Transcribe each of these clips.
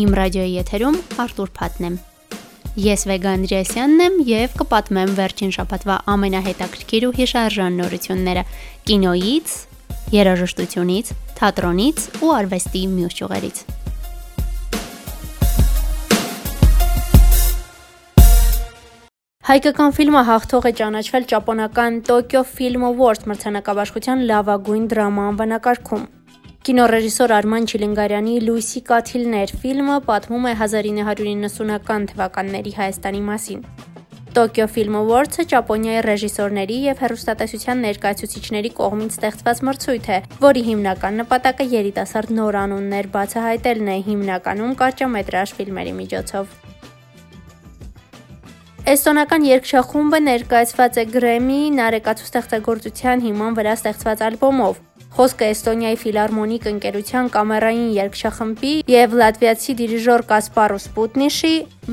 Իմ ռադիոյի եթերում Արտուր Փաթն եմ։ Ես Վեգա Անդրեասյանն եմ եւ կպատմեմ վերջին շաբաթվա ամենահետաքրքիր ու հիշարժան նորությունները կինոյից, երաժշտությունից, թատրոնից ու արվեստի մյուս ճյուղերից։ Հայկական ֆիլմը հաղթող է ճանաչվել ճապոնական Tokyo Film Awards մրցանակաբաշխության լավագույն դրամա անվանակարգում։ Կինոռեժիսոր Արման Չիլինգարյանի «Լույսի կաթիլներ» ֆիլմը պատմում է 1990-ական թվականների Հայաստանի մասին։ Tokyo Film Awards-ը Ճապոնիայի ռեժիսորների եւ հեռուստատեսության ներկայացուցիչների կողմից ստեղծված մրցույթ է, որի հիմնական նպատակը երիտասարդ նոր անուններ բացահայտելն է, հիմնականում կարճամետրաժ ֆիլմերի միջոցով։ Էստոնական երգչախումբը ներկայացված է Grammy նարեկացու ստեղծագործության հիման վրա ստեղծված ալբոմով։ Խոսքը Էստոնիայի ֆիլարմոնիկ ընկերության կամերային երգչախմբի եւ լատվիացի դիրիժոր Կասպարոս Սպուտնիշի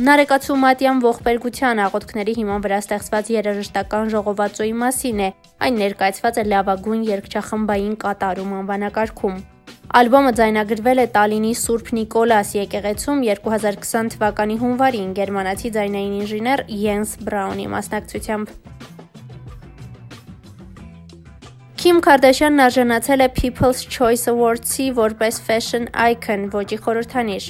նարեկացու մատյան ողբերգության աղոթքների հիման վրա ստեղծված երաժշտական ժողովածոյի մասին է։ Այն ներկայացված է լավագույն երգչախմբային կատարում անվանակարգում։ Ալբոմը ձայնագրվել է Տալինի Սուրբ Նիկոլաս եկեղեցում 2020 թվականի հունվարին գերմանացի ձայնային ինժեներ Յենս Բրաունի մասնակցությամբ։ Քիմ Քարդաշյանն արժանացել է People's Choice Awards-ի որպես Fashion Icon ոճի խորհրդանիշ։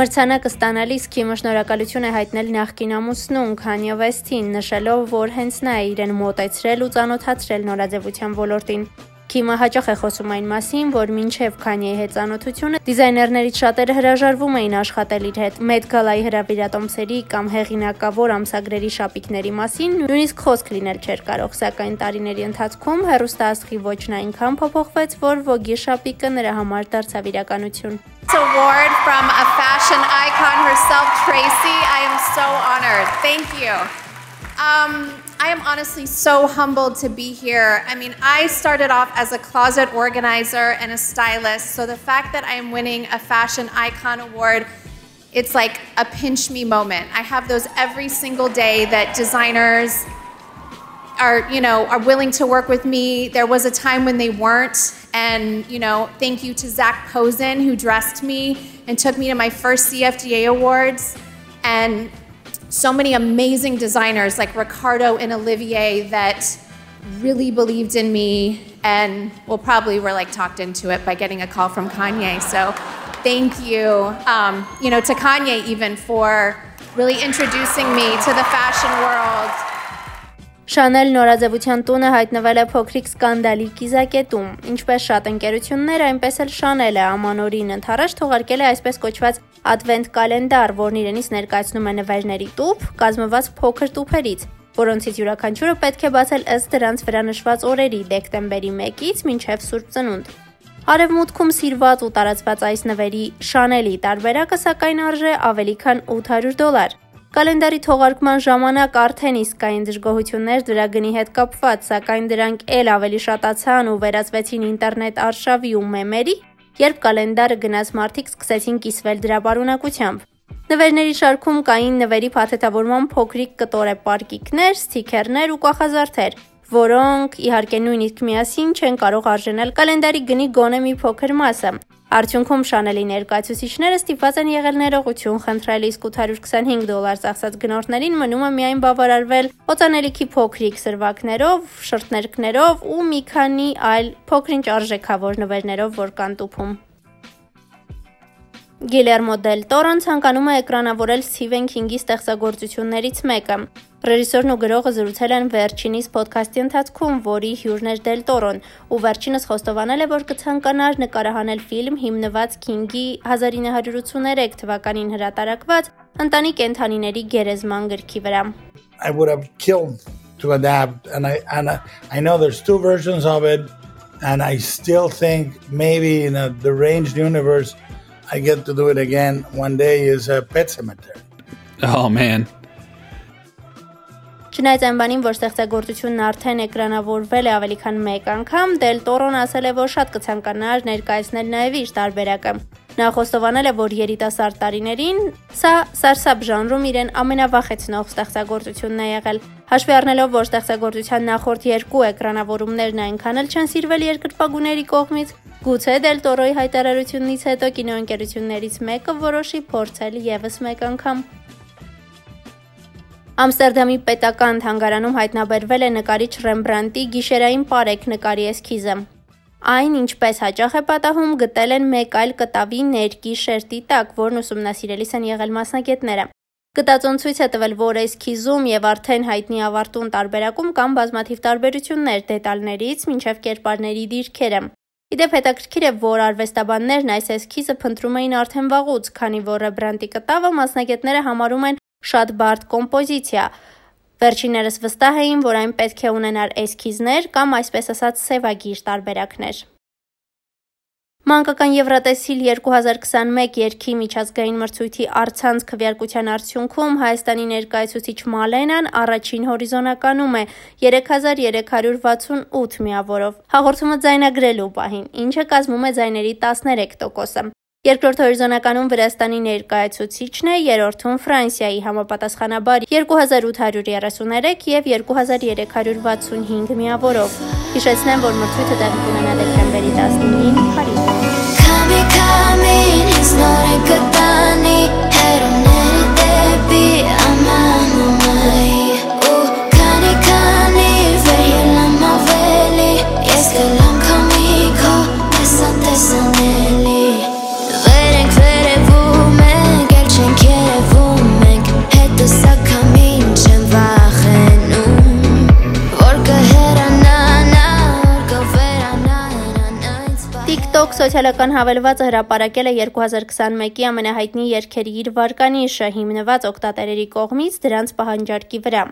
Մրցանակը ստանալիս Քիմը շնորհակալություն է հայտնել նախկին ամուսնուն Քանյե Վեսթին, նշելով, որ հենց նա է իրեն մոտեցրել ու ծանոթացրել նորաձևության ոլորտին։ Քիմը հաճախ է խոսում այն մասին, որ մինչև Քանիեի հետ ծանոթությունը դիզայներներից շատերը հրաժարվում էին աշխատել իր հետ։ Met Gala-ի հրավիրատոմսերի կամ հեղինակավոր ամսագրերի շապիկների մասին նույնիսկ խոսք լինել չէր կարող, սակայն տարիների ընթացքում հերոստասխի ոչն այնքան փոփոխվեց, որ Vogue-ի շապիկը նրա համար դարձավ իրականություն։ Award from a fashion icon herself, Tracy. I am so honored. Thank you. Um, I am honestly so humbled to be here. I mean, I started off as a closet organizer and a stylist, so the fact that I am winning a fashion icon award, it's like a pinch me moment. I have those every single day that designers are, you know, are willing to work with me. There was a time when they weren't, and you know, thank you to Zach Posen who dressed me and took me to my first CFDA awards. And so many amazing designers like Ricardo and Olivier that really believed in me and well probably were like talked into it by getting a call from Kanye. So thank you, um, you know, to Kanye even for really introducing me to the fashion world. Շանել նորաձևության տունը հայտնվել է փոքրիկ սկանդալի կիզակետում։ Ինչպես շատ ընկերություններ, այնպես էլ Շանելը ամանորին ընթարաշ թողարկել է այսպես կոչված Advent կալենդար, որն իրենից ներկայացնում է նվերների տուփ, կազմված փոքր տուփերից, որոնցից յուրաքանչյուրը պետք է բացել ըստ դրանց վրա նշված օրերի՝ դեկտեմբերի 1-ից մինչև Սուրբ Ծնունդ։ Արևմուտքում սիրված ու տարածված այս նվերի Շանելի տարբերակը սակայն արժե ավելի քան 800 դոլար։ Կալենդարի թողարկման ժամանակ արդեն իսկ կային դժգոհություններ դրա գնի հետ կապված, սակայն դրանք ել ավելի շատացան ու վերածվեցին ինտերնետ արշավի ու մեմերի, երբ կալենդարը գնաց մարդիկ սկսեցին կիսվել դրա բարունակությամբ։ Նվերների շարքում կային նվերի փաթեթավորման փոքրիկ կտորե պարկիկներ, սթիքերներ ու կախազարդեր, որոնք իհարկե նույնիսկ միասին չեն կարող արժանել կալենդարի գնի գոնե մի փոքր մասը։ Արդյունքում Շանելի ներկայացուցիչները ստիպված են եղել ներողություն խնդրել, իսկ 825 դոլար ծախսած գնորդներին մնում է միայն բավարարվել օծանելիքի փոքրիկ սրվակներով, շրթներկներով ու մի քանի այլ փոքրինչ արժեքավոր նվերներով, որ կան տուփում։ Գիլերմո Դել Տորոն ցանկանում է էկրանավորել Սթիվեն Քինգի ստեղծագործություններից մեկը։ Ռեժիսորն ու գրողը զրուցել են վերջինիս ոդքասթի ընթացքում, որի հյուրն էր Դել Տորոն, ու վերջինս խոստովանել է, որ կցանկանար նկարահանել ֆիլմ հիմնված Քինգի 1983 թվականին հրատարակված Ընտանի կենթանիների գերեզման գրքի վրա։ I would have killed to adapt and I and I, I know there's two versions of it and I still think maybe in a deranged universe I get to do it again one day is a pet cemetery. Oh man. Չնայած այն բանին, որ ստեղծագործությունն արդեն էկրանավորվել է ավելի քան 1 անգամ, Դել Տորոն ասել է, որ շատ կցանկանար ներկայացնել նաև իր տարբերակը։ Նա խոստովանել է, որ երիտասարդ տարիներին սա սարսափ ժանրում իրեն ամենավախեցնող ստեղծագործությունն է եղել։ Հաշվի առնելով, որ ստեղծագործության նախորդ երկու էկրանավորումներն այնքան էլ չեն սիրվել երկրպագուների կողմից, Գուցե Դել Տորոյի հայտարարությունից հետո կինոընկերություններից մեկը որոշի փորձել եւս մեկ անգամ։ Ամստերդամի պետական թանգարանում հայտնաբերվել է նկարիչ Ռեմբրանտի գիշերային պարեկ նկարի էսքիզը։ Այն, ինչպես հաճախ է պատահում, գտել են մեկ այլ կտավի ներկի շերտի տակ, որն ուսումնասիրելիս են եղել մասնագետները։ Գտածոն ցույց է տվել, որ էսքիզում եւ արդեն հայտնի ավարտուն տարբերակում կան բազմաթիվ տարբերություններ դետալներից մինչև կերպարների դիրքերը։ Իդեպ հետաքրքիր է, որ արվեստաբաններն այս էսքիզը փնտրում էին արդեն վաղուց, քանի որ Ռեմբրանտի կտավը մասնագետները համարում են շատ բարդ կոմպոզիցիա։ Վերջիններս վստահ էին, որ այն պետք է ունենար էսքիզներ կամ այսպես ասած սևագիր տարբերակներ։ Մանկական Եվրատեսիլ 2021 երկի միջազգային մրցույթի արցանց քվեարկության արդյունքում Հայաստանի ներկայացուցիչ Մալենան առաջին հորիզոնականում է 3368 միավորով։ Հաղորդումը ձայնագրելու պահին, ինչը կազմում է ձայների 13%-ը։ Երկրորդ հորիզոնականում Վրաստանի ներկայացուցիչն է, երրորդում Ֆրանսիայի համապատասխանաբար 2833 եւ 2365 միավորով։ Հիշեցնեմ, որ մրցույթը տեղի կունենա դեկտեմբերի 19-ին Փարիզում։ come in, it's not a good TikTok սոցիալական հավելվածը հրապարակել է 2021-ի ամենահայտնի երգերի իր վարկանիշը, հիմնված օգտատերերի կողմից դրանց պահանջարկի վրա։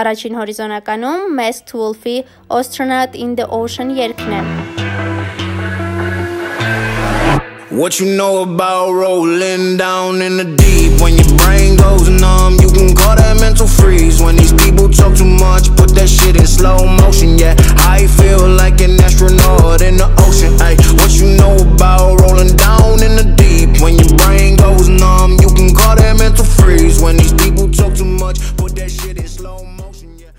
Առաջին հորիզոնականում Masked Wolf-ի Astronaut in the Ocean երգն է։ What you know about rolling down in the deep When your brain goes numb, you can call that mental freeze When these people talk too much, put that shit in slow motion Yeah, I feel like an astronaut in the ocean Ay, What you know about rolling down in the deep When your brain goes numb, you can call that mental freeze When these people talk too much, put that shit in slow motion Yeah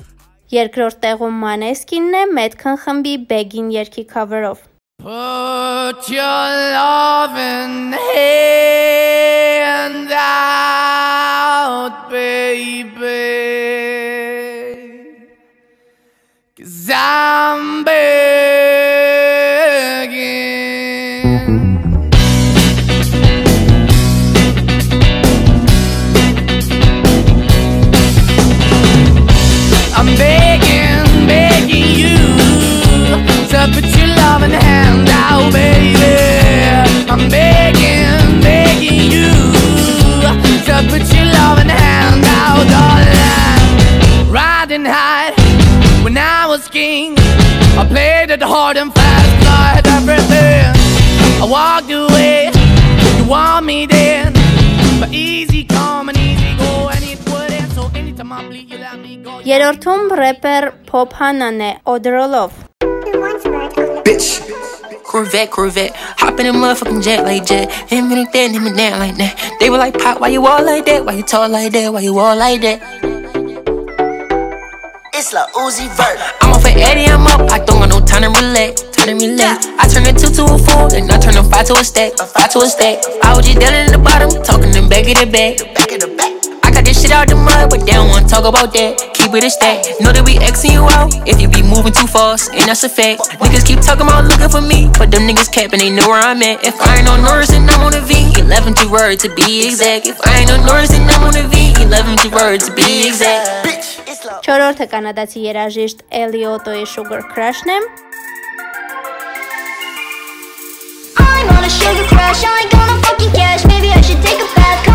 Երկրորդ տեղում Մանեսկինն է, Metcon խմբի Begin երգի cover-ով Put your loving hand out, baby. Cause I'm hard and fast, I had everything. I walked away, you want me then. but easy come and easy go yeah i turn Երրորդում рэպեր Pop Hanan է Odrolov. Bitch. Corvette, Corvette, hop in a motherfucking jet like jet. Him and then, him and down like that. They were like, Pop, why you all like that? Why you talk like that? Why you all like that? It's like Uzi Vert. I'm off at Eddie, I'm up. I don't got no time to relax. Time. I turn a two to a four, then I turn a five to a stack. A five to a stack. I was just down in the bottom, talking them back of the back. Back of the back. I got this shit out the mud, but they don't wanna talk about that. keep it a stack. Know that we Xing you out if you be moving too fast, and that's a fact. Niggas keep talking about looking for me, but them niggas capping, they know where I'm at. If I ain't on Norris, then I'm on a V. 11 to word to be exact. If I ain't on Norris, then I'm on a V. 11 to word to be exact. Չորրորդը կանադացի երաժիշտ Էլիոտոյի Sugar Crush-ն է։ I'm on a sugar crush, I ain't gonna fucking cash Maybe I should take a bath,